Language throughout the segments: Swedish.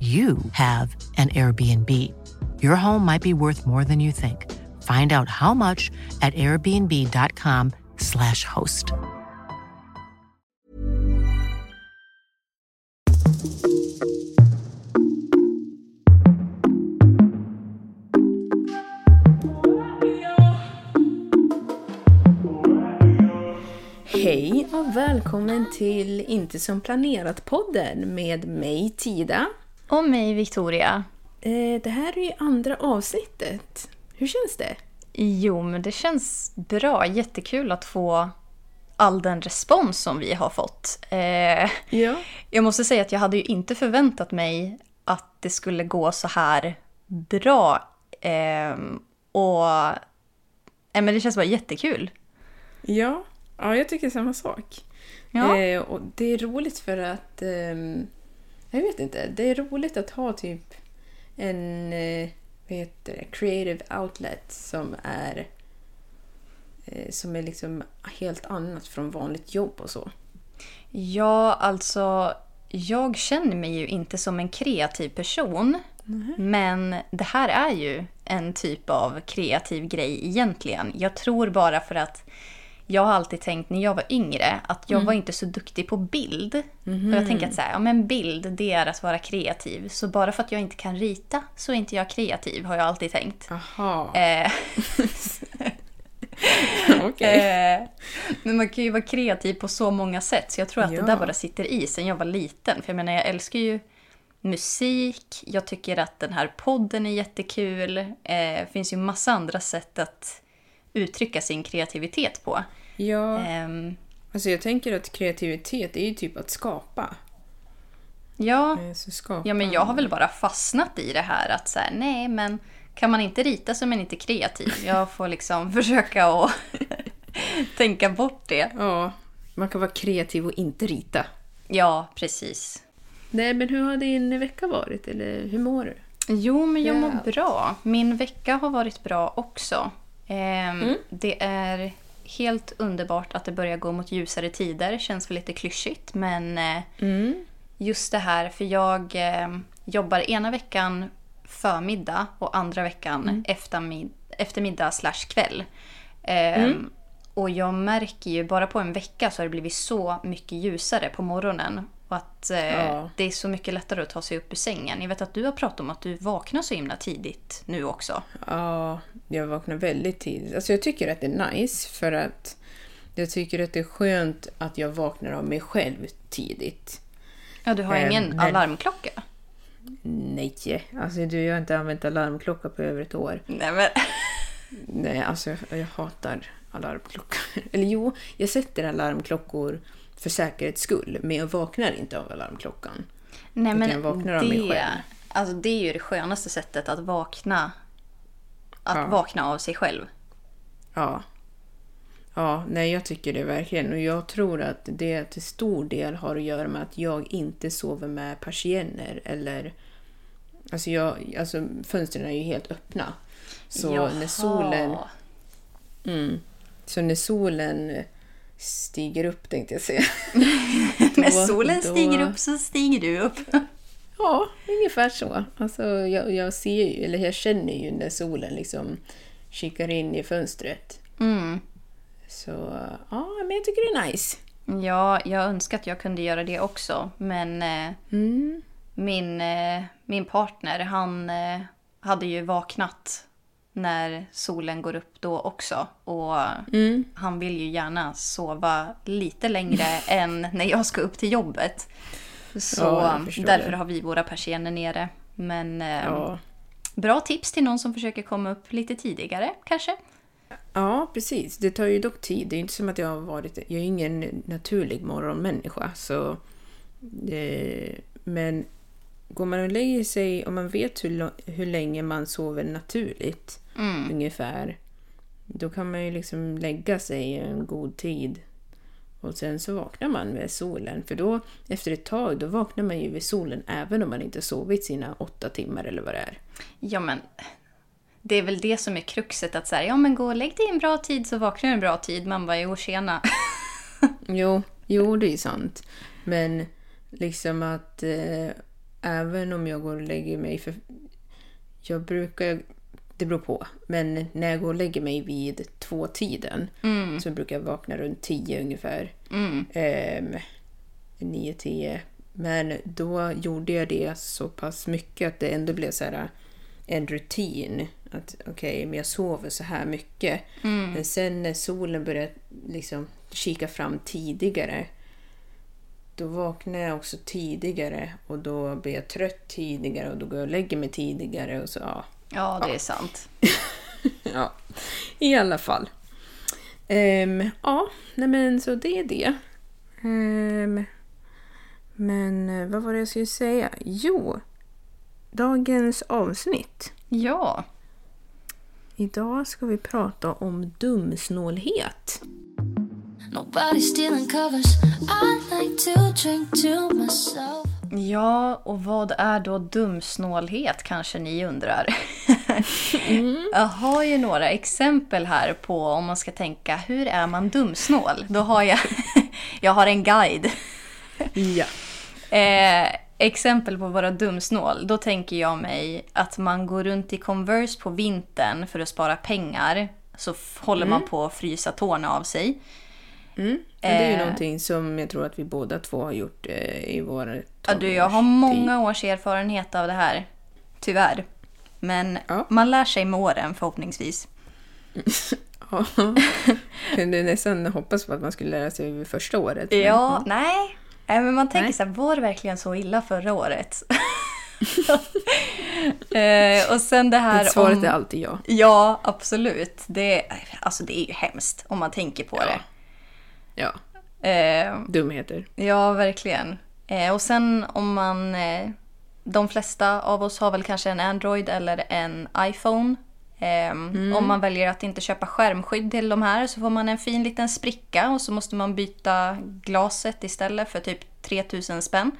you have an Airbnb. Your home might be worth more than you think. Find out how much at airbnb.com/slash host. Hej och välkommen till Inte som planerat-podden med mig Tida. Och mig, Victoria. Eh, det här är ju andra avsnittet. Hur känns det? Jo, men det känns bra. Jättekul att få all den respons som vi har fått. Eh, Ja. jag måste säga att jag hade ju inte förväntat mig att det skulle gå så här bra. Eh, och eh, men det känns bara jättekul. Ja, ja jag tycker samma sak. Ja. Eh, och det är roligt för att... jag vet inte. Det är roligt att ha typ en eh, vad heter det, creative outlet som är eh, som är liksom helt annat från vanligt jobb och så. Ja, alltså jag känner mig ju inte som en kreativ person. Men det här är ju en typ av kreativ grej egentligen. Jag tror bara för att jag har alltid tänkt när jag var yngre att jag var inte så duktig på bild. Och jag tänker att så här, ja, men bild det är att vara kreativ. Så bara för att jag inte kan rita så är inte jag kreativ har jag alltid tänkt. Aha, Eh, okej. Eh, men man kan ju vara kreativ på så många sätt. Så jag tror att Ja. det där bara sitter i sen jag var liten. För jag menar, jag älskar ju musik. Jag tycker att den här podden är jättekul. Eh, Det finns ju massa andra sätt att uttrycka sin kreativitet på. Ja, Ehm, alltså jag tänker att kreativitet är ju typ att skapa. ja, Eh, Så skapa. ja, men jag har väl bara fastnat i det här att så här, nej men kan man inte rita så är man inte kreativ. Jag får liksom försöka att tänka bort det. Ja, man kan vara kreativ och inte rita. Ja, precis. Nej, men hur har din vecka varit? Eller hur mår du? Jo, men jag Ja. mår bra. Min vecka har varit bra också. Ehm, Det är helt underbart att det börjar gå mot ljusare tider. Känns väl lite klyschigt, men eh, just det här, för jag eh, jobbar ena veckan förmiddag och andra veckan eftermid- eftermiddag slash kväll. Ehm, Och jag märker ju, bara på en vecka så har det blivit så mycket ljusare på morgonen. Och att eh, Ja. det är så mycket lättare att ta sig upp ur sängen. Jag vet att du har pratat om att du vaknar så himla tidigt nu också. Ja, jag vaknar väldigt tidigt. Alltså jag tycker att det är nice för att jag tycker att det är skönt att jag vaknar av mig själv tidigt. Ja, du har Eh, ingen men- alarmklocka? Nej, alltså du, jag har inte använt alarmklocka på över ett år. Nej, men... Nej, alltså jag, jag hatar alarmklockor. Eller jo, jag sätter alarmklockor för säkerhets skull, men jag vaknar inte av alarmklockan. Nej, men jag vaknar av mig det, själv. alltså, det är ju det skönaste sättet att vakna, att Ja. vakna av sig själv. Ja. Ja, nej jag tycker det verkligen. Och jag tror att det till stor del har att göra med att jag inte sover med persienner eller... Alltså, jag, alltså fönstren är ju helt öppna. Så Jaha. när solen... Mm, så när solen stiger upp tänkte jag säga. När solen då- stiger upp så stiger du upp. Ja, ungefär så. Alltså, jag, jag ser ju, eller jag känner ju när solen liksom kikar in i fönstret. Mm. Så ja, men jag tycker det är nice. Ja, jag önskar att jag kunde göra det också. Men eh, Mm. min, eh, min partner, han eh, hade ju vaknat när solen går upp då också. Och Mm. han vill ju gärna sova lite längre än när jag ska upp till jobbet. Så Ja, därför det. har vi våra persienner nere. Men eh, Ja. bra tips till någon som försöker komma upp lite tidigare kanske. ja, precis. Det tar ju dock tid. Det är inte som att jag har varit... Jag är ingen naturlig morgonmänniska. Så, eh, men går man och lägger sig, om man vet hur, hur länge man sover naturligt ungefär, då kan man ju liksom lägga sig en god tid. Och sen så vaknar man med solen. För då, efter ett tag, då vaknar man ju vid solen även om man inte sovit sina åtta timmar eller vad det är. Ja, men det är väl det som är kruxet. Att säga, ja men gå och lägg dig en bra tid så vaknar du en bra tid. Man bara, jo tjena. Jo, jo det är sant. Men liksom att eh, även om jag går och lägger mig för... Jag brukar... Det beror på. Men när jag går och lägger mig vid två-tiden så brukar jag vakna runt tio ungefär. Ehm, nio, tio. Men då gjorde jag det så pass mycket att det ändå blev så här en rutin. Att okej, men jag sover så här mycket. Men sen när solen började liksom kika fram tidigare då vaknar jag också tidigare och då blir jag trött tidigare och då går jag och lägger mig tidigare och så ja. Ja, det är sant. ja. I alla fall. Ehm, ja, nej men så det är det. Ehm, men eh, vad var det jag skulle säga? Jo, dagens avsnitt. Ja. Idag ska vi prata om dumsnålhet. Nobody stealing covers. I like to drink to myself. Ja, och vad är då dumsnålhet kanske ni undrar? Jag har ju några exempel här på om man ska tänka hur är man dumsnål? Då har jag, jag har en guide. Ja. Eh, exempel på att vara dumsnål. Då tänker jag mig att man går runt i Converse på vintern för att spara pengar. Så håller man på att frysa tårna av sig. Men det är ju Eh. någonting som jag tror att vi båda två har gjort eh, i vår Ja, du, jag har många års erfarenhet av det här. Tyvärr. Men Ja. man lär sig med åren förhoppningsvis. Ja. Kunde nästan hoppas på att man skulle lära sig vid första året. men- Ja, nej. Nej, men man tänker Nej. så här, var det verkligen så illa förra året? eh, och sen det här Svaret om... är alltid ja. Ja, absolut. Det, alltså det är ju hemskt om man tänker på Ja. Ja. Eh, dumheter. ja, verkligen. Eh, och sen om man... Eh, de flesta av oss har väl kanske en Android eller en iPhone. Eh, Om man väljer att inte köpa skärmskydd till de här så får man en fin liten spricka och så måste man byta glaset istället för typ 3000 spänn.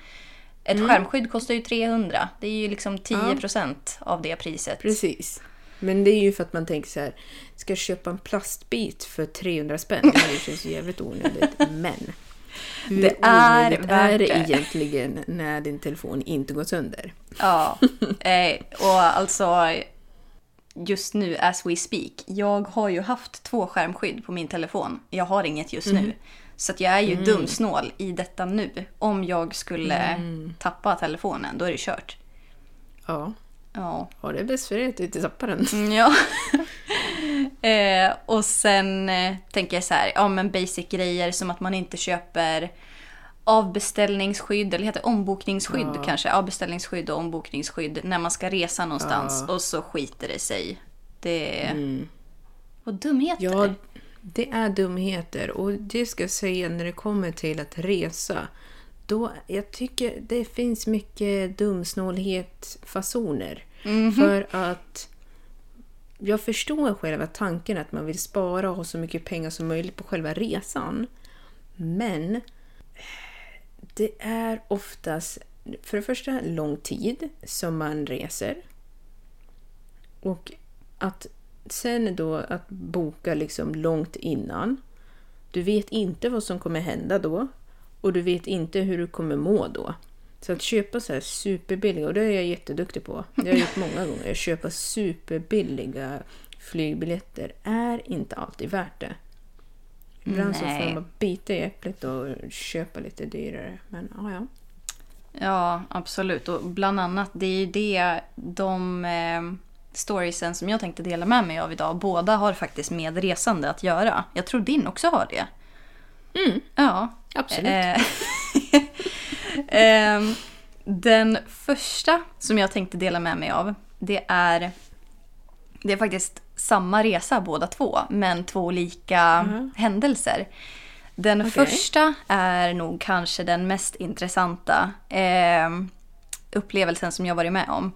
Ett skärmskydd kostar ju 300. Det är ju liksom 10% av det priset. Precis. Men det är ju för att man tänker så här, ska jag köpa en plastbit för 300 spänn? Det känns ju jävligt onödigt. Men hur Det är onödigt är det egentligen när din telefon inte går sönder? Ja, eh, och alltså just nu as we speak. Jag har ju haft två skärmskydd på min telefon. Jag har inget just nu. Så jag är ju dumsnål i detta nu. Om jag skulle tappa telefonen, då är det kört. Ja, Ja. ja det för dig den. Mm, Ja. eh, och sen eh, tänker jag så här, ja men basic grejer som att man inte köper avbeställningsskydd, eller heter det ombokningsskydd kanske? Avbeställningsskydd och ombokningsskydd när man ska resa någonstans och så skiter det sig. Det är... Och dumheter. Ja, det är dumheter. Och det ska jag säga när det kommer till att resa. Då, jag tycker det finns mycket dumsnålhet-fasoner. För att jag förstår själva tanken att man vill spara och ha så mycket pengar som möjligt på själva resan. Men det är oftast, för det första, lång tid som man reser. Och att sen då att boka liksom långt innan. Du vet inte vad som kommer hända då och du vet inte hur du kommer må då. Så att köpa så här superbilliga, och det är jag jätteduktig på. Det har jag gjort många gånger. Att köpa superbilliga flygbiljetter är inte alltid värt det. Ibland så får man bita i äpplet och köpa lite dyrare. Men ja, ja. Ja, absolut. Och bland annat, det är ju det de eh, storiesen som jag tänkte dela med mig av idag, båda har faktiskt med resande att göra. Jag tror din också har det. Mm, Ja. Absolut. Eh, ehm, den första som jag tänkte dela med mig av, det är, det är faktiskt samma resa båda två, men två olika händelser. Den Okej. första är nog kanske den mest intressanta ehm, upplevelsen som jag varit med om.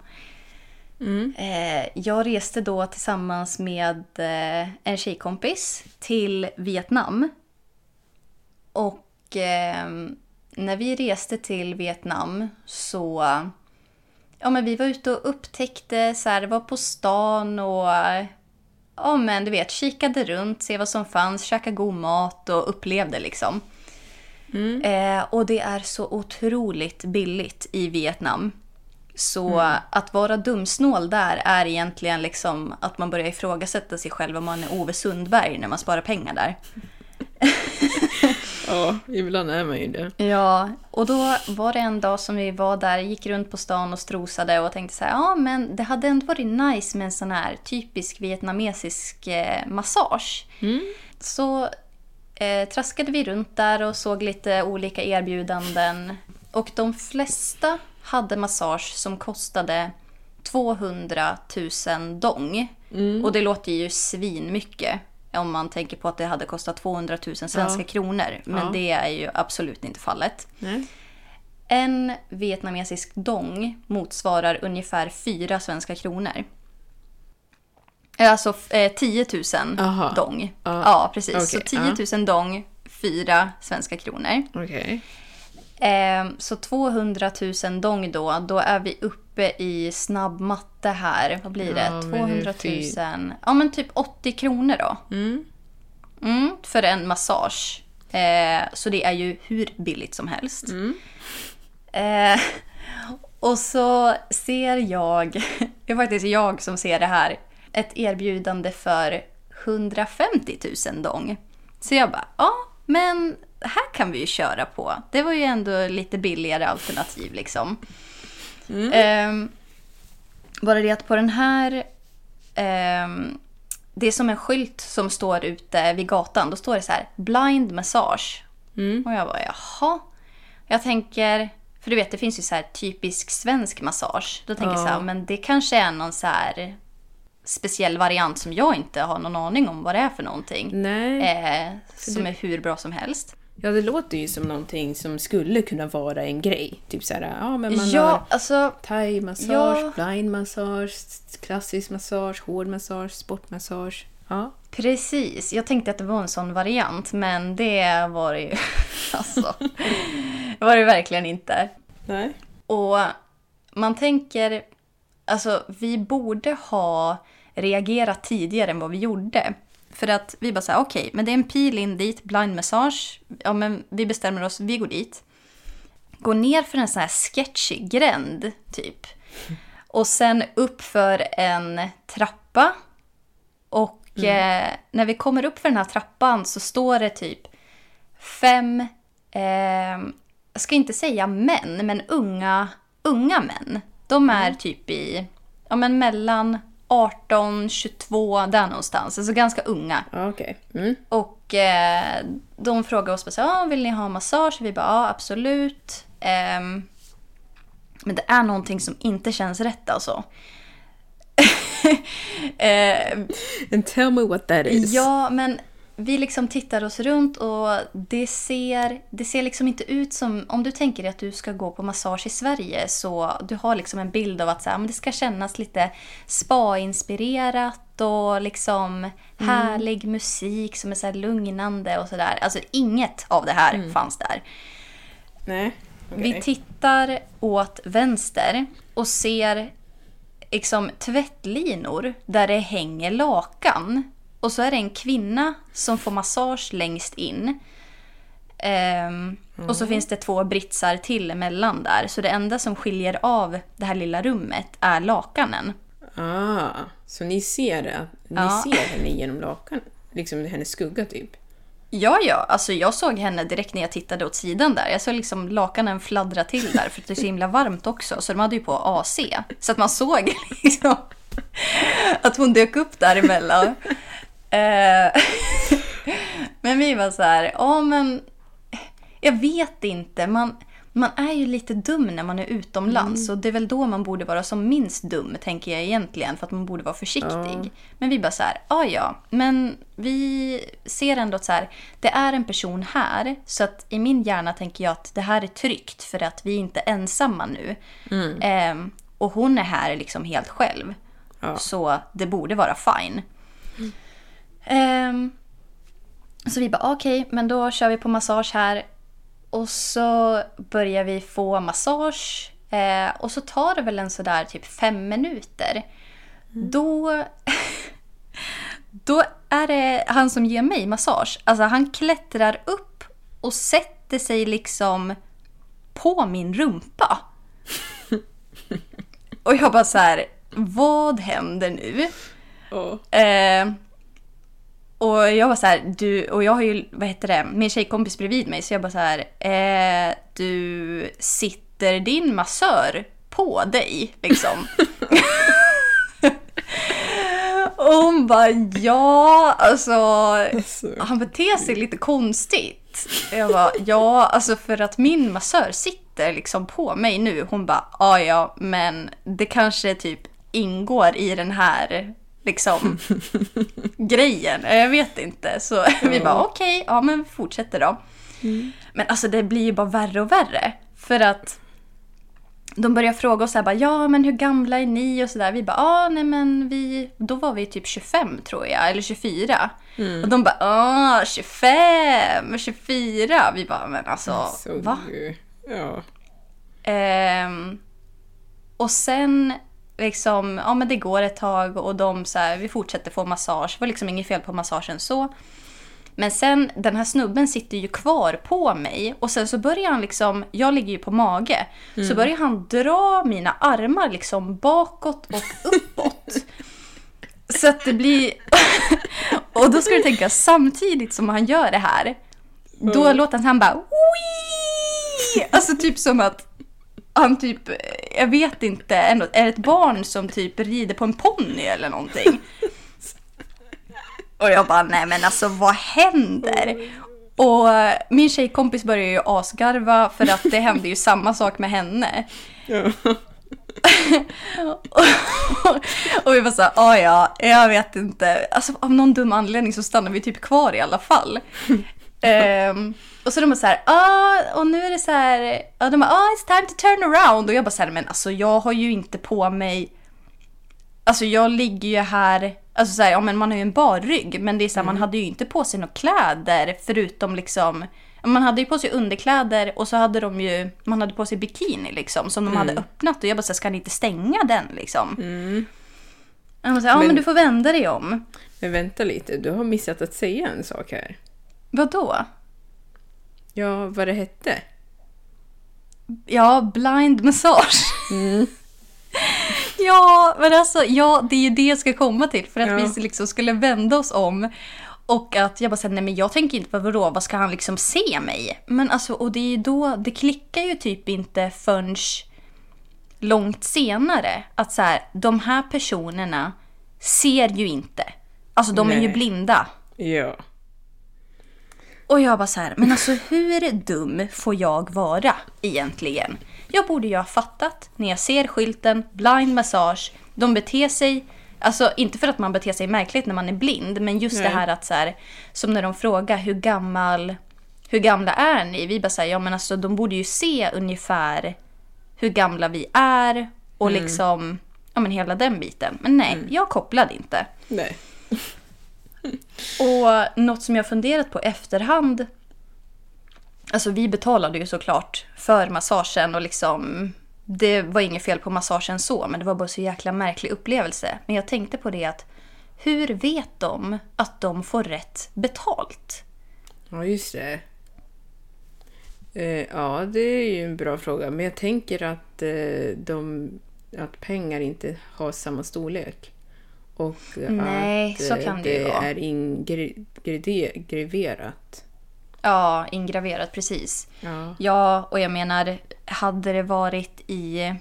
Eh, jag reste då tillsammans med eh, en tjejkompis till Vietnam. Och ehm, när vi reste till Vietnam så... Ja, men vi var ute och upptäckte, så här, var på stan och... Ja, men du vet, kikade runt, se vad som fanns, käka god mat och upplevde liksom. Eh, och det är så otroligt billigt i Vietnam. Så att vara dumsnål där är egentligen liksom att man börjar ifrågasätta sig själv om man är Ove Sundberg när man sparar pengar där. ja, ibland är man ju det. Ja, och då var det en dag som vi var där, gick runt på stan och strosade och tänkte så här, ja men det hade ändå varit nice med en sån här typisk vietnamesisk eh, massage. Så eh, traskade vi runt där och såg lite olika erbjudanden. Och de flesta hade massage som kostade 200 000 dong. Och det låter ju svinmycket om man tänker på att det hade kostat 200 000 svenska Ja. kronor. Men Ja. det är ju absolut inte fallet. Nej. En vietnamesisk dong motsvarar ungefär 4 svenska kronor. Alltså eh, 10 000 Aha. dong. Ja. Ja, precis. så Okej, 10 000 dong, 4 svenska kronor. Okej. Eh, så 200 000 dong då, då är vi uppe i snabb matte här. Vad blir det? Ja, men det är 200 000. fy- Ja men typ 80 kronor då. Mm. Mm, för en massage. Eh, så det är ju hur billigt som helst. Eh, och så ser jag, det är faktiskt jag som ser det här, ett erbjudande för 150 000 dong. Så jag bara, ja men här kan vi ju köra på. Det var ju ändå lite billigare alternativ liksom. Ehm, bara det att på den här ehm, det är som en skylt som står ute vid gatan. Då står det så här blind massage. Och jag bara jaha. Jag tänker, för du vet det finns ju så här typisk svensk massage. Då tänker jag så här, Ja. men det kanske är någon så här speciell variant som jag inte har någon aning om vad det är för någonting. Eh, som är hur bra som helst. Ja, det låter ju som någonting som skulle kunna vara en grej. Typ så här, ja men man ja, har alltså thai-massage, Ja. blind-massage, klassisk massage, hård massage, sportmassage. Ja. Precis, jag tänkte att det var en sån variant men det var det ju alltså, det var det verkligen inte. Nej. Och man tänker, alltså vi borde ha reagerat tidigare än vad vi gjorde. För att vi bara säger okej, men det är en pil in dit, blind massage. Ja men vi bestämmer oss, vi går dit. Går ner för en sån här sketchig gränd typ. Och sen upp för en trappa. Och eh, när vi kommer upp för den här trappan så står det typ fem, eh, jag ska inte säga män, men unga, unga män. De är typ i, ja men mellan 18, 22, där någonstans. Alltså ganska unga. Okej. Mm. Och eh, de frågar oss bara så ah, vill ni ha massage? Vi bara, ja absolut. Ehm, men det är någonting som inte känns rätt alltså. eh, And tell me what that is. Ja, men vi liksom tittar oss runt och det ser, det ser liksom inte ut som... Om du tänker dig att du ska gå på massage i Sverige så du har liksom en bild av att så här, men det ska kännas lite spa-inspirerat. och liksom härlig musik som är så här lugnande och sådär. Alltså inget av det här fanns där. Nej. Vi okej. tittar åt vänster och ser liksom tvättlinor där det hänger lakan. Och så är det en kvinna som får massage längst in. Ehm, Och så finns det två britsar till emellan där. Så det enda som skiljer av det här lilla rummet är lakanen. Ah, så ni ser det? Ni Ja. ser henne genom lakan? Liksom hennes skugga typ? Ja, ja. Alltså jag såg henne direkt när jag tittade åt sidan där. Jag såg liksom lakanen fladdra till där för det är så himla varmt också. Så de hade ju på AC. Så att man såg liksom att hon dök upp däremellan. Eh, men vi var så här, ja men jag vet inte. Man, man är ju lite dum när man är utomlands och det är väl då man borde vara som minst dum, tänker jag egentligen, för att man borde vara försiktig. Men vi bara så här, ja ja, men vi ser ändå att så här, det är en person här, så att i min hjärna tänker jag att det här är tryggt för att vi är inte ensamma nu. Ehm, och hon är här liksom helt själv. Ja. Så det borde vara fine. Ehm, så vi bara okej, men då kör vi på massage här. Och så börjar vi få massage. Eh, och så tar det väl en sådär typ fem minuter. Då, då är det han som ger mig massage. Alltså han klättrar upp och sätter sig liksom på min rumpa. Och jag bara så här, vad händer nu? Ja. Eh, och jag var så här, du, och jag har ju, vad heter det, min tjejkompis bredvid mig, så jag bara så här, eh, du sitter din massör på dig liksom? och hon bara, ja, alltså, han beter sig lite konstigt. Jag bara, ja, alltså för att min massör sitter liksom på mig nu. Hon bara, ja, ja, men det kanske typ ingår i den här liksom grejen. Jag vet inte. Så vi bara okej, ja men vi fortsätter då. Men alltså det blir ju bara värre och värre. För att de börjar fråga oss så här, bara, ja men hur gamla är ni och sådär. Vi bara, ja nej men vi, då var vi typ 25 tror jag, eller 24. Och de bara, ah 25, 24. Vi bara, men alltså Så va? Ja. Ehm, och sen liksom, ja men det går ett tag och de så här, vi fortsätter få massage. Det var liksom inget fel på massagen så. Men sen, den här snubben sitter ju kvar på mig och sen så börjar han liksom, jag ligger ju på mage, så börjar han dra mina armar liksom bakåt och uppåt. så att det blir... och då ska du tänka, samtidigt som han gör det här, då låter han bara Wii! Alltså typ som att han typ, jag vet inte, ändå, är det ett barn som typ rider på en ponny eller någonting? Och jag bara, nej men alltså vad händer? Och min tjejkompis börjar ju asgarva för att det hände ju samma sak med henne. Ja. och vi var såhär, ah, ja, jag vet inte. Alltså av någon dum anledning så stannar vi typ kvar i alla fall. Ehm, och så de bara såhär, ah, och nu är det så här, ja, de bara, ah, it's time to turn around. Och jag bara såhär, men alltså jag har ju inte på mig, alltså jag ligger ju här, alltså såhär, ja men man har ju en bar rygg, men det är såhär, man hade ju inte på sig några kläder förutom liksom, man hade ju på sig underkläder och så hade de ju, man hade på sig bikini liksom som de hade öppnat och jag bara såhär, ska ni inte stänga den liksom? Jag bara, såhär, ja men Men- du får vända dig om. Men vänta lite, du har missat att säga en sak här. Vadå? Ja, vad det hette? Ja, blind massage. ja, men alltså, ja, det är ju det jag ska komma till. För att Ja. vi liksom skulle vända oss om. Och att jag bara säger nej men jag tänker inte på vadå, vad ska han liksom se mig? Men alltså, och det är ju då, det klickar ju typ inte förrän långt senare. Att så här, de här personerna ser ju inte. Alltså de är ju Nej. blinda. Ja. Och jag bara så här, men alltså hur dum får jag vara egentligen? Jag borde ju ha fattat när jag ser skylten blind massage. De beter sig, alltså inte för att man beter sig märkligt när man är blind, men just det Nej. här att så här, som när de frågar hur gammal, hur gamla är ni? Vi bara säger, ja men alltså de borde ju se ungefär hur gamla vi är och liksom, ja, men hela den biten. Men nej, Mm. jag kopplade inte. Nej. Och något som jag funderat på efterhand. Alltså vi betalade ju såklart för massagen och liksom. Det var inget fel på massagen så, men det var bara så jäkla märklig upplevelse. Men jag tänkte på det att hur vet de att de får rätt betalt? Ja, just det. Eh, ja, det är ju en bra fråga. Men jag tänker att, eh, de, att pengar inte har samma storlek. Och Nej, att så eh, kan det ju det är ingreverat. Ja, ingraverat precis. Ja. Ja, och jag menar, hade det varit i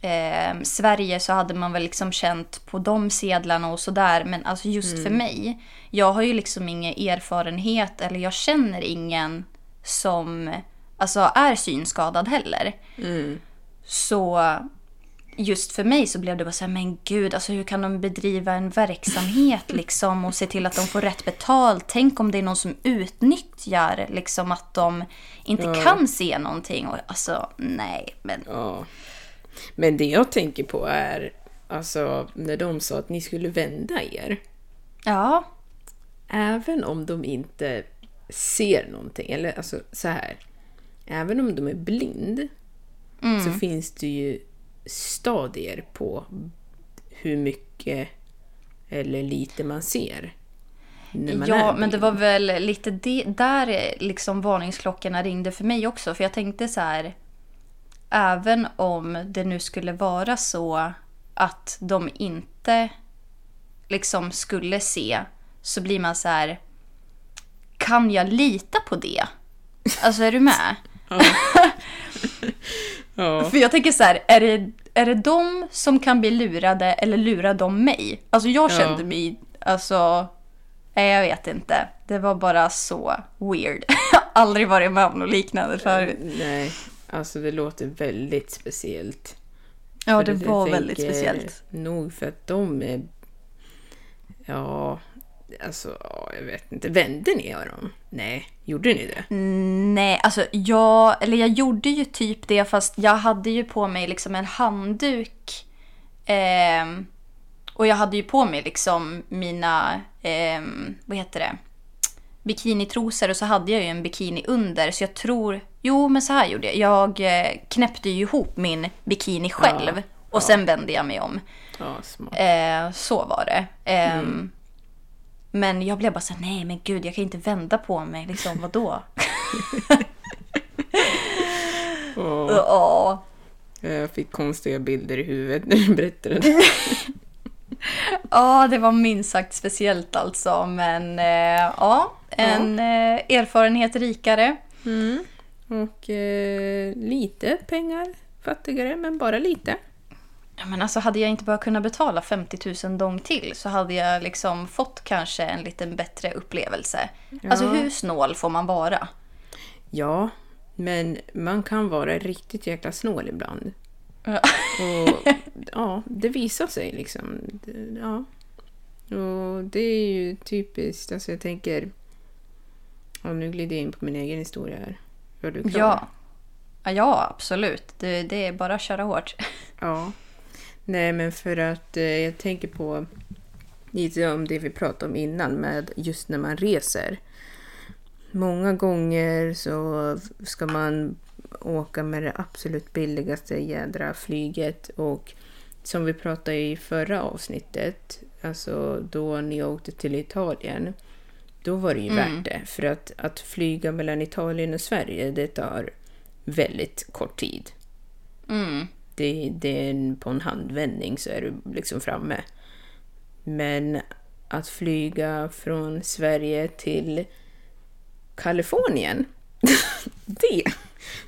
eh, Sverige så hade man väl liksom känt på de sedlarna och sådär. Men alltså just för mig, jag har ju liksom ingen erfarenhet eller jag känner ingen som alltså, är synskadad heller. Så just för mig så blev det bara så här, men gud, alltså hur kan de bedriva en verksamhet liksom och se till att de får rätt betalt? Tänk om det är någon som utnyttjar liksom att de inte kan se någonting. Och, alltså, nej, men Ja. Men det jag tänker på är, alltså när de sa att ni skulle vända er. ja. Även om de inte ser någonting, eller alltså så här. Även om de är blind så finns det ju stadier på hur mycket eller lite man ser. man Ja, men det var väl lite det, där liksom varningsklockorna ringde för mig också. För jag tänkte så här, även om det nu skulle vara så att de inte liksom skulle se, så blir man så här, kan jag lita på det? Alltså är du med? Ja. För jag tänker så här, är det, är det de som kan bli lurade eller lurar de mig? Alltså jag Ja. kände mig, alltså, nej jag vet inte. Det var bara så weird. Aldrig varit med om något liknande förut. Nej, alltså det låter väldigt speciellt. Ja, det var väldigt speciellt. Nog för att de är... Ja, alltså ja, jag vet inte. Vände ni dem? Nej, gjorde ni det? Nej, alltså jag, eller jag gjorde ju typ det fast jag hade ju på mig liksom en handduk. ehm, och jag hade ju på mig liksom mina, ehm, vad heter det? Bikinitrosor och så hade jag ju en bikini under så jag tror, jo men så här gjorde jag. Jag eh, knäppte ju ihop min bikini själv och sen vände jag mig om. Ja. Eh, så var det. Ehm, Men jag blev bara så här, nej men gud jag kan inte vända på mig, liksom vadå? Åh, Ja. jag fick konstiga bilder i huvudet när du berättade det. Ja, det var minst sagt speciellt alltså. Men eh, ja, en eh, erfarenhet rikare. Och eh, lite pengar fattigare, men bara lite. Ja, men alltså hade jag inte bara kunnat betala 50 000 dong till så hade jag liksom fått kanske en lite bättre upplevelse. Alltså hur snål får man vara? Ja, men man kan vara riktigt jäkla snål ibland. Ja. Och ja, det visar sig liksom. Ja. Och det är ju typiskt. Alltså jag tänker... Ja, nu glider jag in på min egen historia här. Var du klar? Ja. Ja, ja absolut. Det, det är bara att köra hårt. Ja. Nej, men för att eh, jag tänker på lite om det vi pratade om innan med just när man reser. Många gånger så ska man åka med det absolut billigaste jädra flyget och som vi pratade i förra avsnittet, alltså då ni åkte till Italien, då var det ju värt det. För att, att flyga mellan Italien och Sverige, det tar väldigt kort tid. Mm. Det, det är på en handvändning så är du liksom framme. Men att flyga från Sverige till Kalifornien, det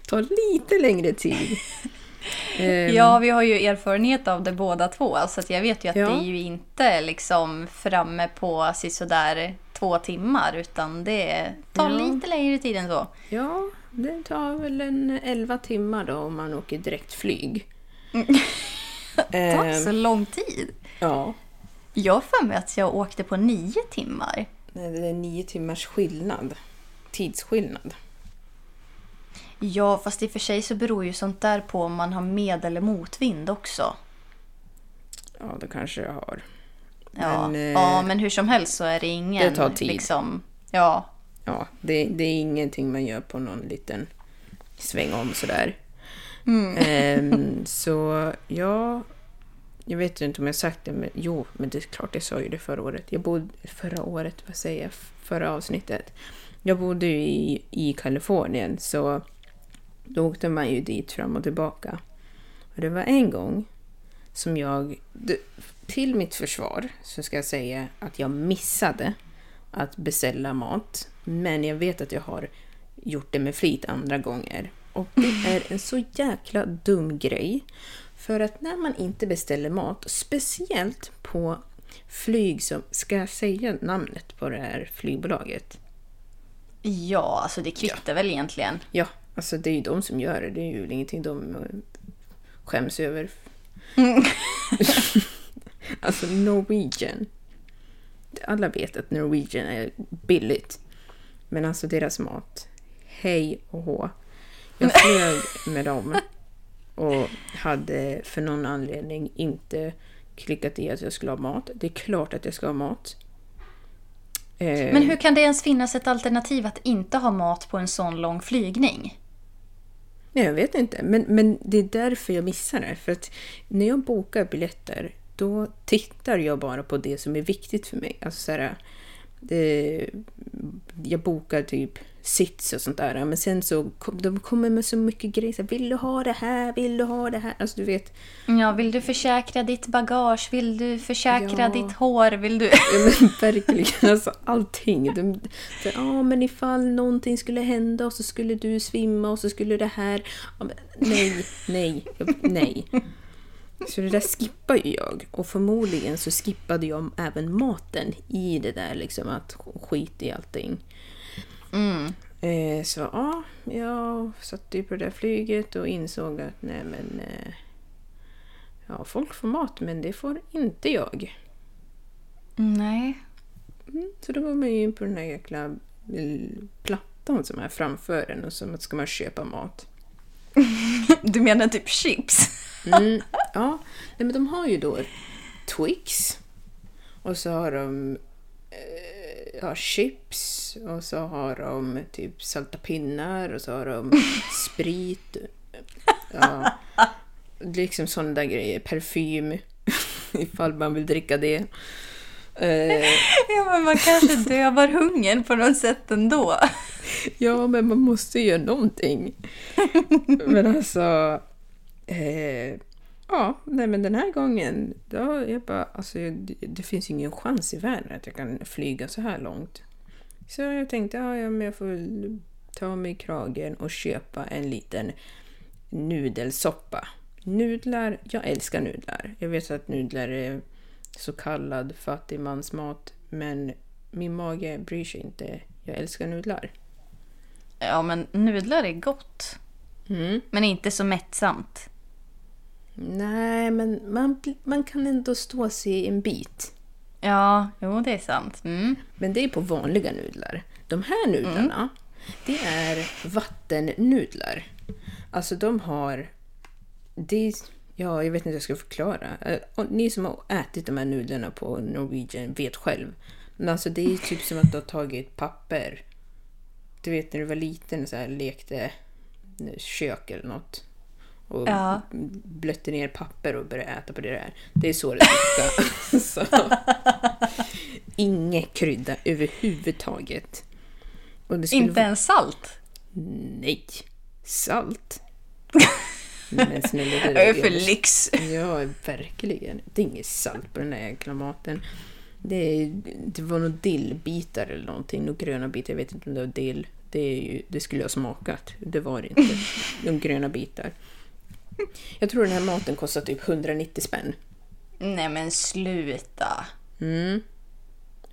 tar lite längre tid. Ehm, Ja, vi har ju erfarenhet av det båda två. Så jag vet ju att Ja. det är ju inte liksom framme på sådär två timmar. Utan det tar Ja. lite längre tid än så. Ja, det tar väl en 11 timmar då om man åker direktflyg. Det tar Ehm, så lång tid. ja, Jag har för mig att jag åkte på nio timmar. Nej, det är nio timmars skillnad. Tidsskillnad. Ja, fast i och för sig så beror ju sånt där på om man har med eller motvind också. Ja, det kanske jag har. Ja, Men, eh, ja, men hur som helst så är det ingen... det tar tid. Liksom, ja, Ja, det, det är ingenting man gör på någon liten sväng om sådär. Mm. Ehm, så ja, jag vet inte om jag sagt det, men jo, men det är klart jag sa ju det förra året. Jag bodde, förra året, vad säger jag, förra avsnittet. Jag bodde ju i, i Kalifornien, så då åkte man ju dit fram och tillbaka. Och det var en gång som jag, till mitt försvar, så ska jag säga att jag missade att beställa mat. Men jag vet att jag har gjort det med flit andra gånger. Och det är en så jäkla dum grej. För att när man inte beställer mat, speciellt på flyg som... Ska jag säga namnet på det här flygbolaget? ja, alltså det kvittar väl egentligen. Ja, alltså det är ju de som gör det. Det är ju ingenting de skäms över. alltså Norwegian. Alla vet att Norwegian är billigt. Men alltså deras mat. Hej och hå. Jag flög med dem och hade för någon anledning inte klickat i att jag skulle ha mat. Det är klart att jag ska ha mat. Eh, Men hur kan det ens finnas ett alternativ att inte ha mat på en sån lång flygning? Nej, jag vet inte. Men, men det är därför jag missar det. För att när jag bokar biljetter, då tittar jag bara på det som är viktigt för mig. Alltså så här, det, jag bokar typ sits och sånt där. Men sen så kom, de kommer med så mycket grejer. Vill du ha det här? Vill du ha det här? Alltså du vet. Ja, vill du försäkra ditt bagage? Vill du försäkra Ja. ditt hår? Vill du... Ja, men verkligen, alltså allting. De, så, ja, men ifall någonting skulle hända och så skulle du svimma och så skulle det här... Ja, men, nej, nej, nej. Så det där skippar ju jag. Och förmodligen så skippade jag även maten i det där liksom att skit i allting. Eh, så ja, jag satt ju på det där flyget och insåg att nej men... Eh, ja, folk får mat men det får inte jag. Nej. Så då går man ju in på den här jäkla eh, plattan som är framför en och så ska man köpa mat. Du menar typ chips? Mm, ja, nej, men de har ju då Twix och så har de eh, ja, chips och så har de typ salta pinnar och så har de sprit. Ja, liksom sådana där grejer. Parfym ifall man vill dricka det. Eh, Ja, men man kanske dövar hungern på något sätt ändå. Ja, men man måste ju göra någonting. men alltså... Eh, ja, nej men den här gången, då jag bara, alltså, det, det finns ingen chans i världen att jag kan flyga så här långt. Så jag tänkte, ja, ja men jag får ta mig kragen och köpa en liten nudelsoppa. Nudlar, jag älskar nudlar. Jag vet att nudlar är så kallad fattigmansmat, men min mage bryr sig inte. Jag älskar nudlar. Ja, men nudlar är gott. Mm. Men inte så mättsamt. Nej, men man, man kan ändå stå sig en bit. Ja, jo det är sant. Mm. Men det är på vanliga nudlar. De här nudlarna, det är vattennudlar. Alltså de har... Det ja, jag vet inte hur jag ska förklara. Eh, Ni som har ätit de här nudlarna på Norwegian vet själv. Men alltså det är typ som att du har tagit papper. Du vet när du var liten och så här lekte kök eller något. Och Ja. blötte ner papper och började äta på det där. Det är så det smakar. så. Inget krydda överhuvudtaget. Inte ens salt. Nej. Salt? Men snälla, det Det är där- för lyx. Ja, verkligen. Det är inget salt på den där jäkla maten. Det, det var nog dillbitar eller någonting. Nog gröna bitar. Jag vet inte om det var dill. Det, ju, det skulle ha smakat. Det var det inte. De gröna bitar. Jag tror den här maten kostar typ 190 spänn. Nej men sluta. Mm.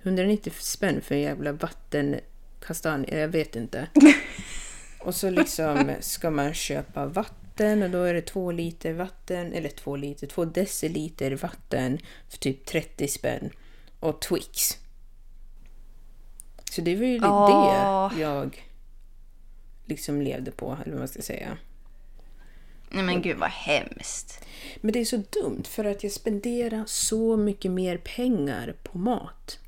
190 spänn för en jävla vattenkastanj. Jag vet inte. Och så liksom ska man köpa vatten och då är det två liter vatten, eller två liter, två deciliter vatten för typ 30 spänn. Och Twix. Så det var ju Ja. det jag liksom levde på, eller vad man ska säga. Nej men gud vad hemskt. Men det är så dumt för att jag spenderar så mycket mer pengar på mat.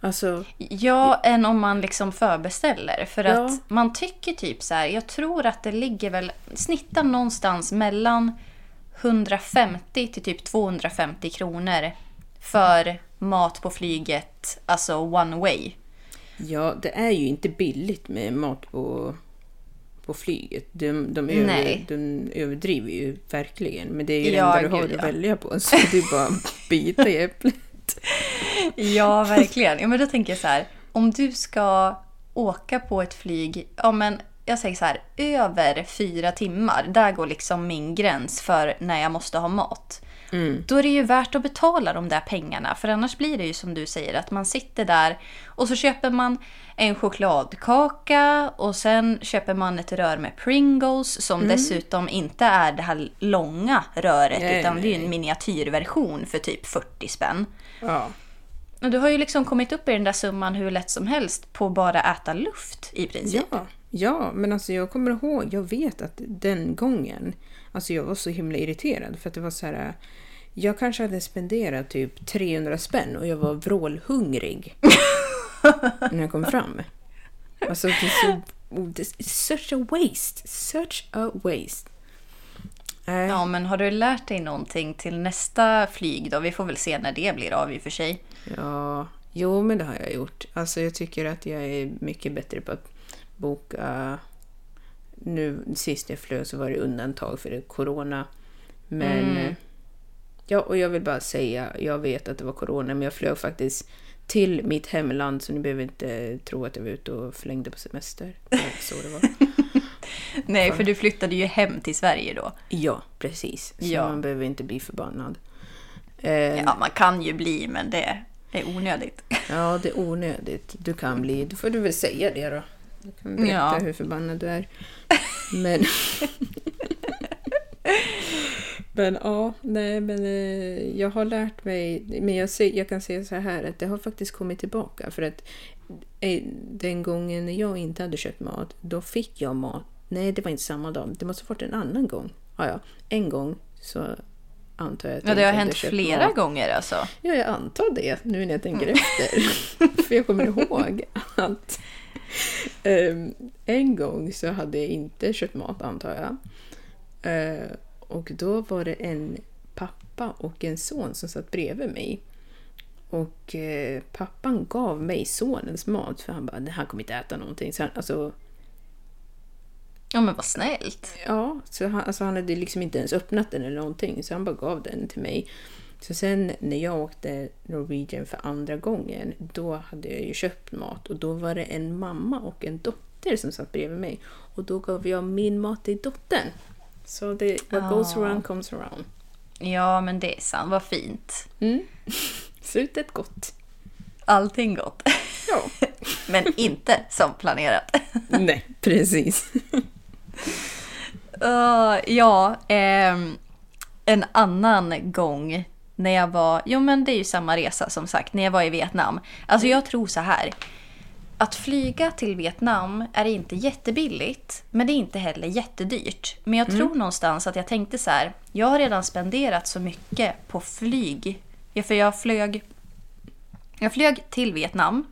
Alltså, Ja, än om man liksom förbeställer. För Ja. att man tycker typ så här, jag tror att det ligger väl, snittar någonstans mellan 150 till typ 250 kronor för mat på flyget, alltså one way. ja, det är ju inte billigt med mat på, på flyget. De, de, över, Nej. de överdriver ju verkligen. Men det är ju det Ja, enda du har gud, att ja. välja på. Så det är bara att bita i äpplet. Ja, verkligen. Ja, men då tänker jag så här, om du ska åka på ett flyg, ja men jag säger så här, över fyra timmar, där går liksom min gräns för när jag måste ha mat. Då är det ju värt att betala de där pengarna, för annars blir det ju som du säger, att man sitter där och så köper man en chokladkaka och sen köper man ett rör med Pringles som dessutom inte är det här långa röret Nej, utan det är nej. en miniatyrversion för typ 40 spänn. Ja. Och du har ju liksom kommit upp i den där summan hur lätt som helst på bara äta luft i princip. Ja, ja, men alltså jag kommer ihåg, jag vet att den gången, alltså jag var så himla irriterad för att det var så här, jag kanske hade spenderat typ 300 spänn och jag var vrålhungrig när jag kom fram. Alltså så, oh, det är such a waste, such a waste. Äh, Ja, men har du lärt dig någonting till nästa flyg då? Vi får väl se när det blir av i och för sig. Ja, jo men det har jag gjort. Alltså jag tycker att jag är mycket bättre på att boka. Nu sist jag flög så var det undantag för det corona. Men eh, ja, och jag vill bara säga, jag vet att det var corona men jag flög faktiskt till mitt hemland så ni behöver inte tro att jag var ute och flängde på semester. Så det var. Nej, för du flyttade ju hem till Sverige då. Ja, precis. Så Ja. man behöver inte bli förbannad. Eh, Ja, man kan ju bli, men det är onödigt. Ja, det är onödigt. Du kan bli... Då får du väl säga det då. Du kan berätta Ja. hur förbannad du är. Men... men ja, nej men eh, jag har lärt mig... Men jag, ser, jag kan säga så här att det har faktiskt kommit tillbaka. För att eh, den gången när jag inte hade köpt mat, då fick jag mat. Nej, det var inte samma dag. Det måste ha varit en annan gång. Ja, ja. En gång så antar jag att Ja, det har hänt flera mat. gånger alltså. Ja, jag antar det nu när jag tänker efter. För jag kommer ihåg att ehm, en gång så hade jag inte köpt mat, antar jag. Eh, och då var det en pappa och en son som satt bredvid mig. Och eh, pappan gav mig sonens mat för han bara, "Nej, han kommer inte äta någonting. Så han, alltså, Ja, men vad snällt. Ja, så han, alltså han hade liksom inte ens öppnat den eller någonting, så han bara gav den till mig. Så sen när jag åkte Norwegian för andra gången, då hade jag ju köpt mat och då var det en mamma och en dotter som satt bredvid mig. Och då gav jag min mat till dottern. Så det, what goes Ah. around comes around. Ja, men det är sant. Vad fint. Mm. Slutet gott. Allting gott. Ja. Men inte som planerat. Nej, precis. Uh, ja, ehm, en annan gång när jag var, jo men det är ju samma resa som sagt, när jag var i Vietnam. Alltså jag tror så här. Att flyga till Vietnam är inte jättebilligt, men det är inte heller jättedyrt. Men jag tror någonstans att jag tänkte så här, jag har redan spenderat så mycket på flyg. Ja, för jag flög, jag flög till Vietnam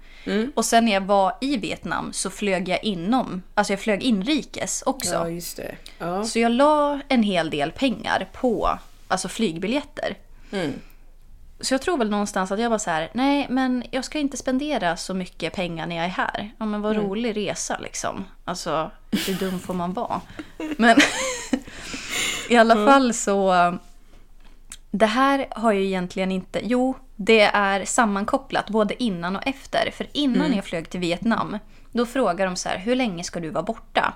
och sen när jag var i Vietnam så flög jag inom, alltså jag flög inrikes också. Ja, just det. Ja. Så jag la en hel del pengar på alltså flygbiljetter. Mm. Så jag tror väl någonstans att jag var så här, nej men jag ska inte spendera så mycket pengar när jag är här. Ja men vad rolig resa liksom. Alltså hur dum får man vara? Men i alla fall så, det här har ju egentligen inte, jo det är sammankopplat både innan och efter. För innan jag flög till Vietnam, då frågar de så här, hur länge ska du vara borta?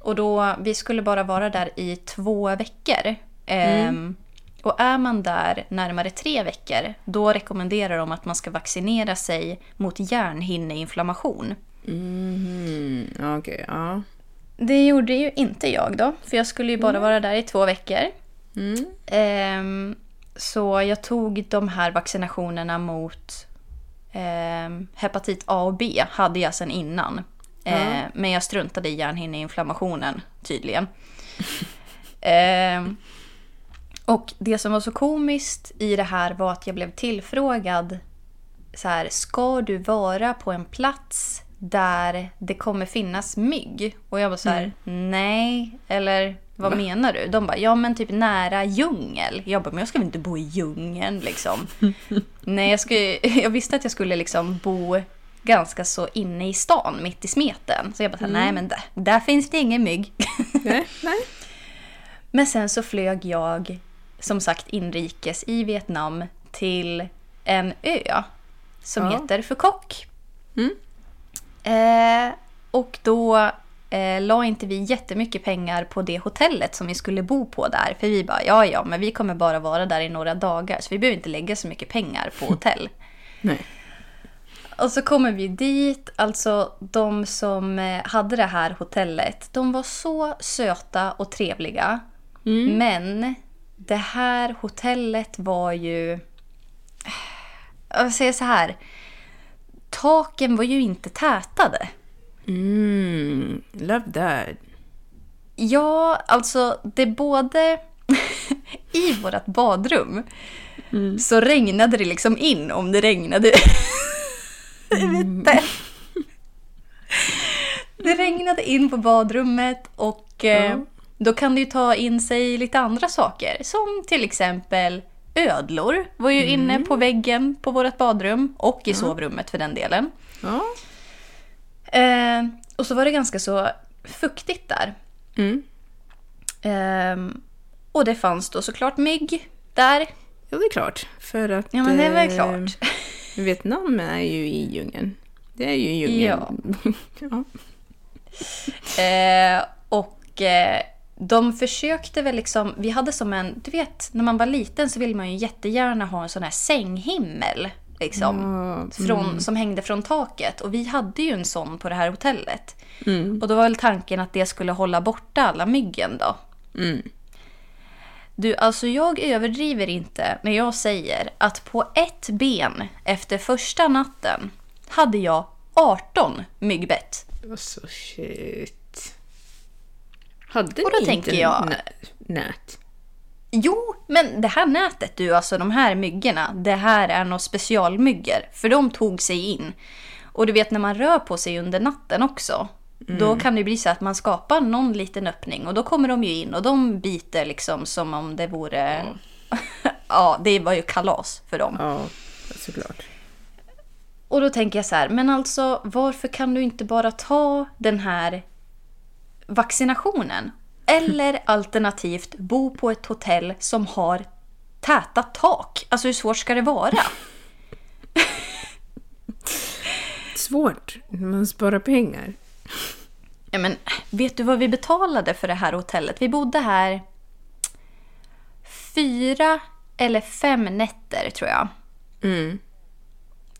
Och då, vi skulle bara vara där i två veckor. Ehm, och är man där närmare tre veckor, då rekommenderar de att man ska vaccinera sig mot hjärnhinneinflammation. Mm, Okej, ja. Det gjorde ju inte jag då, för jag skulle ju bara vara där i två veckor. Mm. Ehm, så jag tog de här vaccinationerna mot ehm, hepatit A och B, hade jag sedan innan. Eh, men jag struntade i hjärnhinneinflammationen tydligen. Ehm, och det som var så komiskt i det här var att jag blev tillfrågad så här, ska du vara på en plats där det kommer finnas mygg? Och jag var så här, nej. Eller vad menar du? De bara, ja men typ nära djungel. Jag bara, men jag ska väl inte bo i djungeln liksom. nej, jag, skulle, jag visste att jag skulle liksom bo ganska så inne i stan, mitt i smeten. Så jag bara, här, nej men där, där finns det ingen mygg. Nej, nej. Men sen så flög jag som sagt inrikes i Vietnam till en ö som Ja. heter Phu Quoc. Mm. Eh, och då eh, la inte vi jättemycket pengar på det hotellet som vi skulle bo på där. För vi bara, ja ja, men vi kommer bara vara där i några dagar så vi behöver inte lägga så mycket pengar på hotell. Nej. Och så kommer vi dit, alltså de som eh, hade det här hotellet, de var så söta och trevliga. Men det här hotellet var ju... Jag säger så här. Taken var ju inte tätade. Mm, love that. Ja, alltså det både... I vårt badrum så regnade det liksom in om det regnade ute. Det regnade in på badrummet och eh, Ja. då kan det ju ta in sig lite andra saker. Som till exempel ödlor var ju inne på väggen på vårt badrum och i sovrummet för den delen. Ja. Eh, och så var det ganska så fuktigt där. Mm. Ehm, och det fanns då såklart mygg där. Ja, det är klart. För att... Ja, men det är väl eh, klart. Vietnam är ju i djungeln. Det är ju djungeln. Ja. Eh, och eh, de försökte väl liksom, vi hade som en, du vet när man var liten så ville man ju jättegärna ha en sån här sänghimmel. Liksom, Ja, från, Som hängde från taket. Och vi hade ju en sån på det här hotellet. Mm. Och då var väl tanken att det skulle hålla borta alla myggen då. Mm. Du, alltså jag överdriver inte när jag säger att på ett ben efter första natten hade jag 18 myggbett. Alltså shit. Hade Och då ni tänker inte jag- nä- nät? Jo, men det här nätet du, alltså de här myggorna, det här är några specialmyggor. För de tog sig in. Och du vet när man rör på sig under natten också. Då kan det bli så att man skapar någon liten öppning och då kommer de ju in och de biter liksom som om det vore... Ja, det var ju kalas för dem. Ja, såklart. Och då tänker jag så här, men alltså varför kan du inte bara ta den här vaccinationen? Eller alternativt bo på ett hotell som har täta tak. Alltså hur svårt ska det vara? Svårt. Man sparar pengar. Ja, men vet du vad vi betalade för det här hotellet? Vi bodde här fyra eller fem nätter tror jag. Mm.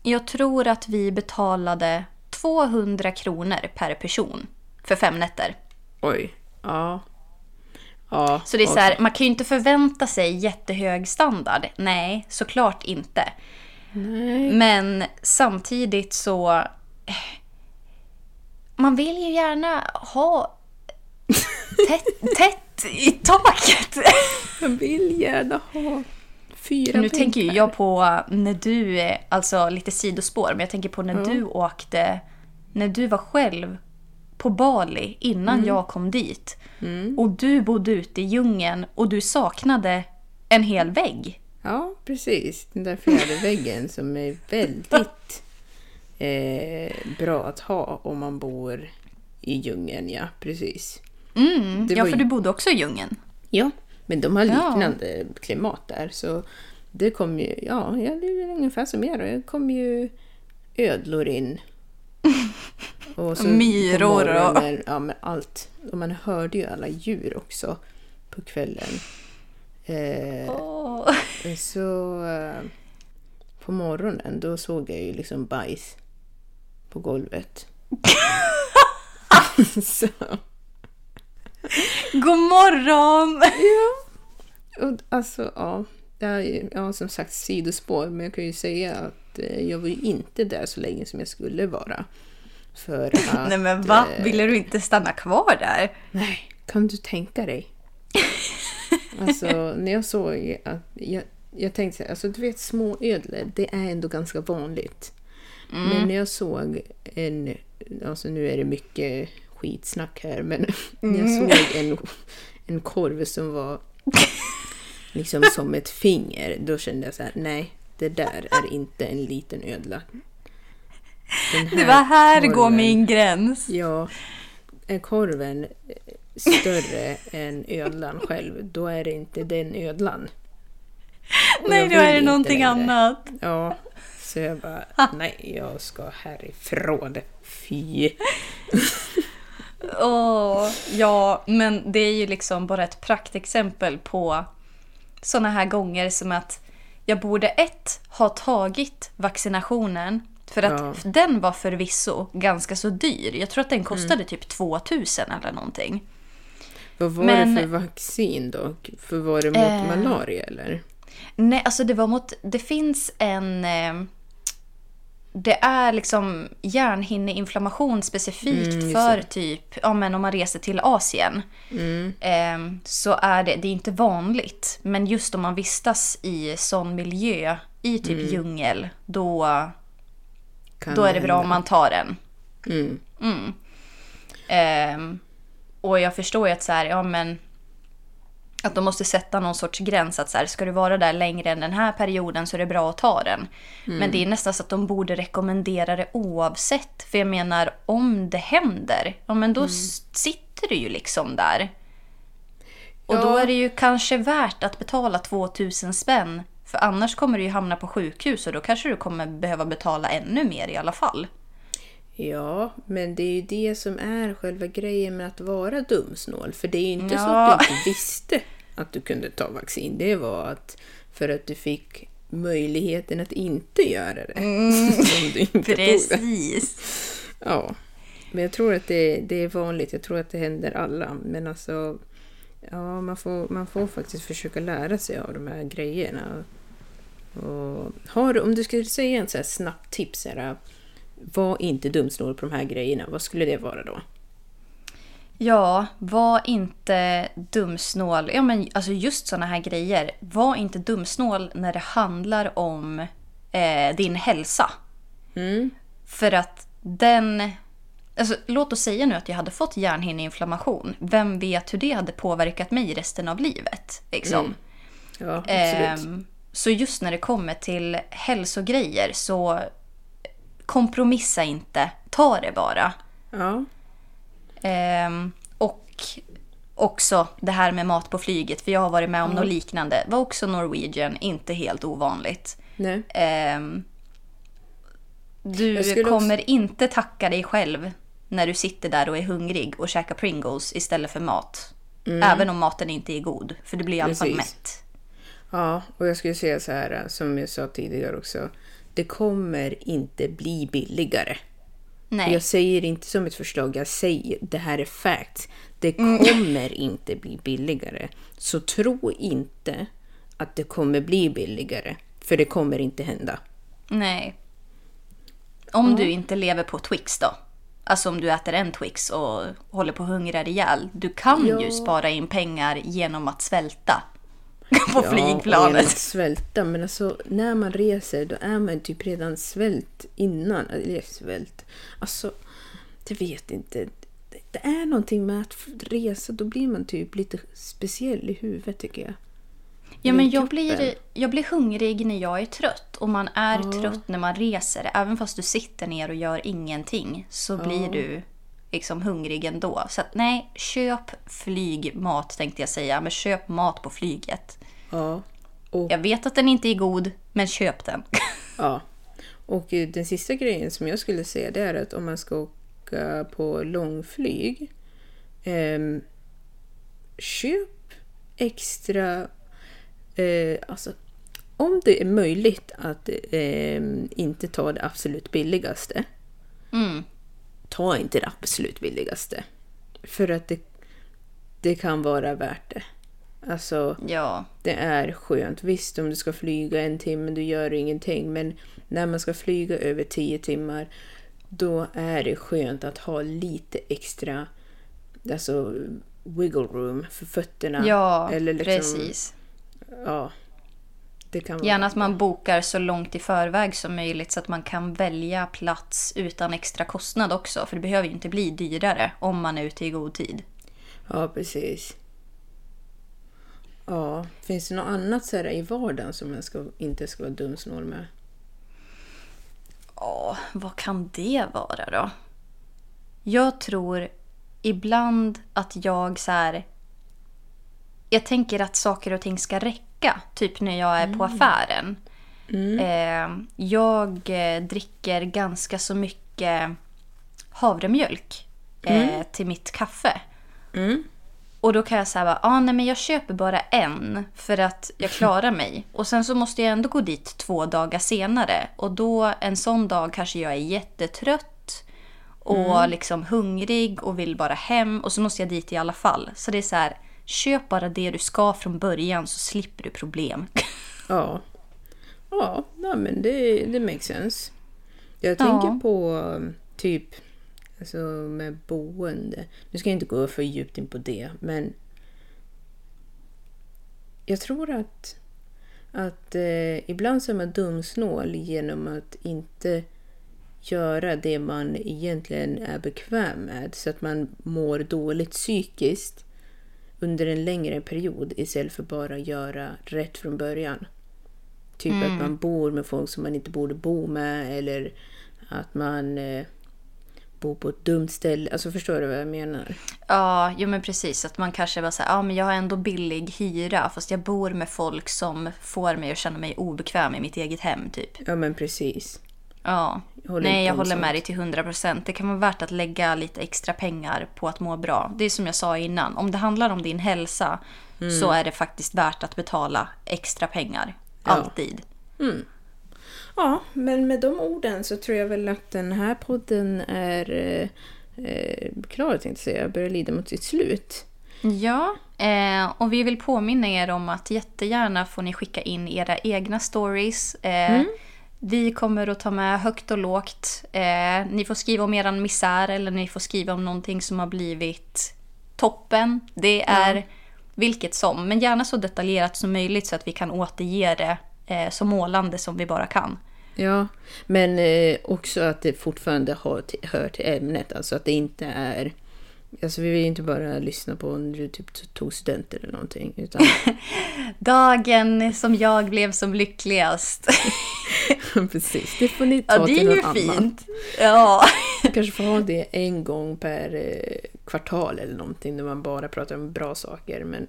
Jag tror att vi betalade 200 kronor per person för fem nätter. Oj. Ja. Ja. Så det är så här, man kan ju inte förvänta sig jättehög standard. Nej, såklart inte. Nej. Men samtidigt så... Man vill ju gärna ha tätt, tätt i taket. Jag vill gärna ha fyra Nu tänker ju jag på när du, alltså lite sidospår, men jag tänker på när du åkte, när du var själv på Bali innan jag kom dit. Och du bodde ute i djungeln och du saknade en hel vägg. Ja, precis. Den där fjärde väggen som är väldigt eh, bra att ha om man bor i djungeln. Ja, precis. Mm, ja, för ju- du bodde också i djungeln. Ja, men de har Ja. liknande klimat där. Så det kom ju, ja, ja, det är ungefär som er. Det kom ju ödlor in. Och så Myror och- Ja, men allt. Och man hörde ju alla djur också på kvällen. Eh, Åh. Så eh, på morgonen då såg jag ju liksom bajs på golvet. så, God morgon! och alltså ja, det är ja, som sagt sidospår men jag kan ju säga att eh, jag var ju inte där så länge som jag skulle vara. För att, Nej men va? eh, Ville du inte stanna kvar där? Nej, kan du tänka dig? Alltså när jag såg att... Jag, jag tänkte så här, alltså du vet småödlor, det är ändå ganska vanligt. Men när jag såg en... Alltså nu är det mycket skitsnack här, men när jag såg en, en korv som var liksom som ett finger, då kände jag så här, nej, det där är inte en liten ödla. Det var här går korven- min gräns. Ja, är korven större än ödlan själv, då är det inte den ödlan. Och Nej, då är det någonting längre. annat. Ja, så jag bara, nej, jag ska härifrån. Fy. Åh, ja, men det är ju liksom bara ett praktexempel på såna här gånger som att jag borde ett ha tagit vaccinationen för att Ja. den var förvisso ganska så dyr. Jag tror att den Mm. kostade typ 2000 eller någonting. Vad var Men- det för vaccin då? För var det mot Eh. malaria eller? Nej, alltså det var mot... Det finns en... Eh, det är liksom hjärnhinneinflammation specifikt Mm, för typ, ja men om man reser till Asien. Mm. Eh, så är det, det är inte vanligt. Men just om man vistas i sån miljö, i typ Mm. djungel, då, Kan då är det bra hända? om man tar den. Mm. Ehm, och jag förstår ju att så här, ja men att de måste sätta någon sorts gräns att så här, ska du vara där längre än den här perioden så är det bra att ta den. Men det är nästan så att de borde rekommendera det oavsett. För jag menar, om det händer, ja men då s- sitter du ju liksom där. Och då Ja. är det ju kanske värt att betala 2000 spänn. För annars kommer du ju hamna på sjukhus och då kanske du kommer behöva betala ännu mer i alla fall. Ja, men det är ju det som är själva grejen med att vara dumsnål. För det är ju inte så Ja. att du inte visste att du kunde ta vaccin. Det var att för att du fick möjligheten att inte göra det. Som du inte tog det. Precis. Ja, men jag tror att det, det är vanligt. Jag tror att det händer alla. Men alltså, ja, man får, man får faktiskt försöka lära sig av de här grejerna. Och har, om du skulle säga en så här snabbt tips, här, var inte dumsnål på de här grejerna. Vad skulle det vara då? Ja, var inte dumsnål. Ja, men alltså just såna här grejer. Var inte dumsnål när det handlar om eh, din hälsa. Mm. För att den... Alltså, låt oss säga nu att jag hade fått hjärnhinneinflammation. Vem vet hur det hade påverkat mig resten av livet? Liksom. Mm. Ja, absolut. Ehm, så just när det kommer till hälsogrejer så kompromissa inte. Ta det bara. ja. Ehm, och också det här med mat på flyget, för jag har varit med om något liknande. var också Norwegian, inte helt ovanligt. Nej. Ehm, du kommer inte tacka dig själv när du sitter där och är hungrig och käkar Pringles istället för mat. Även om maten inte är god, för du blir i alla fall Mm. Mätt. Ja, och jag skulle säga så här som jag sa tidigare också. Det kommer inte bli billigare. Nej. Jag säger inte som ett förslag, jag säger det här är fact. Det kommer inte bli billigare. Så tro inte att det kommer bli billigare. För det kommer inte hända. Nej. Om du inte lever på Twix då. Alltså om du äter en Twix och håller på att hungra ihjäl. Du kan Ja. ju spara in pengar genom att svälta. på genom flygplanet. att svälta. Men alltså när man reser då är man typ redan svält innan. Eller svält. Alltså, det vet inte. Det- är någonting med att resa. Då blir man typ lite speciell i huvudet tycker jag. Ja, men jag blir, jag blir hungrig när jag är trött. Och man är Ja. trött när man reser. Även fast du sitter ner och gör ingenting så blir du liksom hungrig ändå. Så att, nej, köp flygmat tänkte jag säga. Men köp mat på flyget. Ja. Och Jag vet att den inte är god, men köp den. Ja. Och eh, den sista grejen som jag skulle säga det är att om man ska åka på långflyg. ehm, köp extra... Eh, alltså, om det är möjligt att ehm, inte ta det absolut billigaste. Mm. Ta inte det absolut billigaste. För att det, det kan vara värt det. Alltså, Ja. det är skönt. Visst, om du ska flyga en timme, du gör ingenting. Men när man ska flyga över tio timmar, då är det skönt att ha lite extra alltså, wiggle room för fötterna. Ja, Eller liksom- precis. Ja. Det kan vara Gärna att man bokar så långt i förväg som möjligt så att man kan välja plats utan extra kostnad också. För det behöver ju inte bli dyrare om man är ute i god tid. Ja, precis. Ja, finns det något annat så här i vardagen som man ska, inte ska vara dumsnål med? Ja, vad kan det vara då? Jag tror ibland att jag så här... Jag tänker att saker och ting ska räcka, typ när jag är på affären. Eh, jag eh, dricker ganska så mycket havremjölk eh, till mitt kaffe. Och då kan jag säga ah, nej men jag köper bara en för att jag klarar mig. Och sen så måste jag ändå gå dit två dagar senare. Och då en sån dag kanske jag är jättetrött och liksom hungrig och vill bara hem. Och så måste jag dit i alla fall. Så det är så här, köp bara det du ska från början så slipper du problem. Ja. Ja, nej, men det, det makes sense. Jag tänker Ja. på typ alltså med boende. Nu ska jag inte gå för djupt in på det, men jag tror att, att eh, ibland så är man dumsnål genom att inte göra det man egentligen är bekväm med så att man mår dåligt psykiskt under en längre period istället för bara göra rätt från början. Typ att man bor med folk som man inte borde bo med eller att man eh, bor på ett dumt ställe. Alltså förstår du vad jag menar? Ja, jo men precis. Att man kanske bara säger, ja men jag har ändå billig hyra fast jag bor med folk som får mig att känna mig obekväm i mitt eget hem typ. Ja men precis. Ja. Jag Nej, jag håller med dig till 100%. Det kan vara värt att lägga lite extra pengar på att må bra. Det är som jag sa innan. Om det handlar om din hälsa Mm. så är det faktiskt värt att betala extra pengar. Ja. Alltid. Ja, men med de orden så tror jag väl att den här podden är eh, klar tänkte jag säga. Börjar lida mot sitt slut. Ja, eh, och vi vill påminna er om att jättegärna får ni skicka in era egna stories. Eh, Mm. Vi kommer att ta med högt och lågt. Eh, ni får skriva om eran misär eller ni får skriva om någonting som har blivit toppen. Det är vilket som, men gärna så detaljerat som möjligt så att vi kan återge det eh, så målande som vi bara kan. Ja, men eh, också att det fortfarande har till, hör till ämnet. Alltså att det inte är... Alltså vi vill ju inte bara lyssna på när du typ tog student eller någonting. Utan Dagen som jag blev som lyckligast. precis, det får ni ta Ja, det till är någon ju annan. fint. Ja. Kanske får ha det en gång per eh, kvartal eller någonting. När man bara pratar om bra saker. Men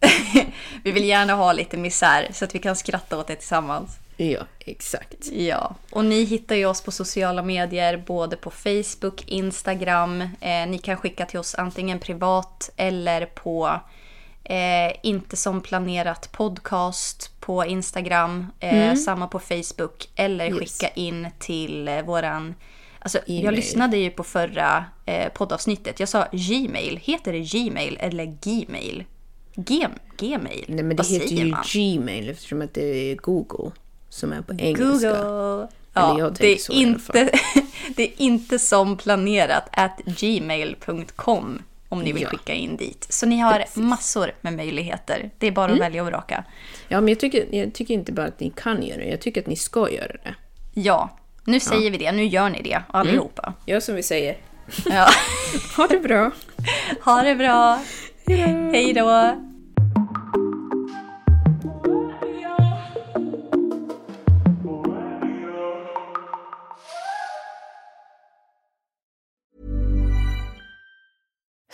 Vi vill gärna ha lite misär så att vi kan skratta åt det tillsammans. ja, exakt. Ja, och ni hittar ju oss på sociala medier, både på Facebook, Instagram. Eh, ni kan skicka till oss antingen privat eller på eh, Inte som planerat podcast på Instagram, eh, samma på Facebook. Eller Yes. skicka in till eh, våran... Alltså, jag lyssnade ju på förra eh, poddavsnittet. Jag sa Gmail. Heter det Gmail eller Gmail? Gem, Gmail? Nej, men det Vad heter ju man? Gmail eftersom att det är Google som är på engelska. Google. Ja, det, är inte, det är inte som planerat at gmail.com om ni vill Ja. skicka in dit. Så ni har massor med möjligheter. Det är bara Mm. att välja och vraka. Ja, men jag tycker, jag tycker inte bara att ni kan göra det. Jag tycker att ni ska göra det. Ja, nu säger vi det. Nu gör ni det allihopa. Gör som vi säger. Ja. Ha det bra! Ha det bra. Hej då.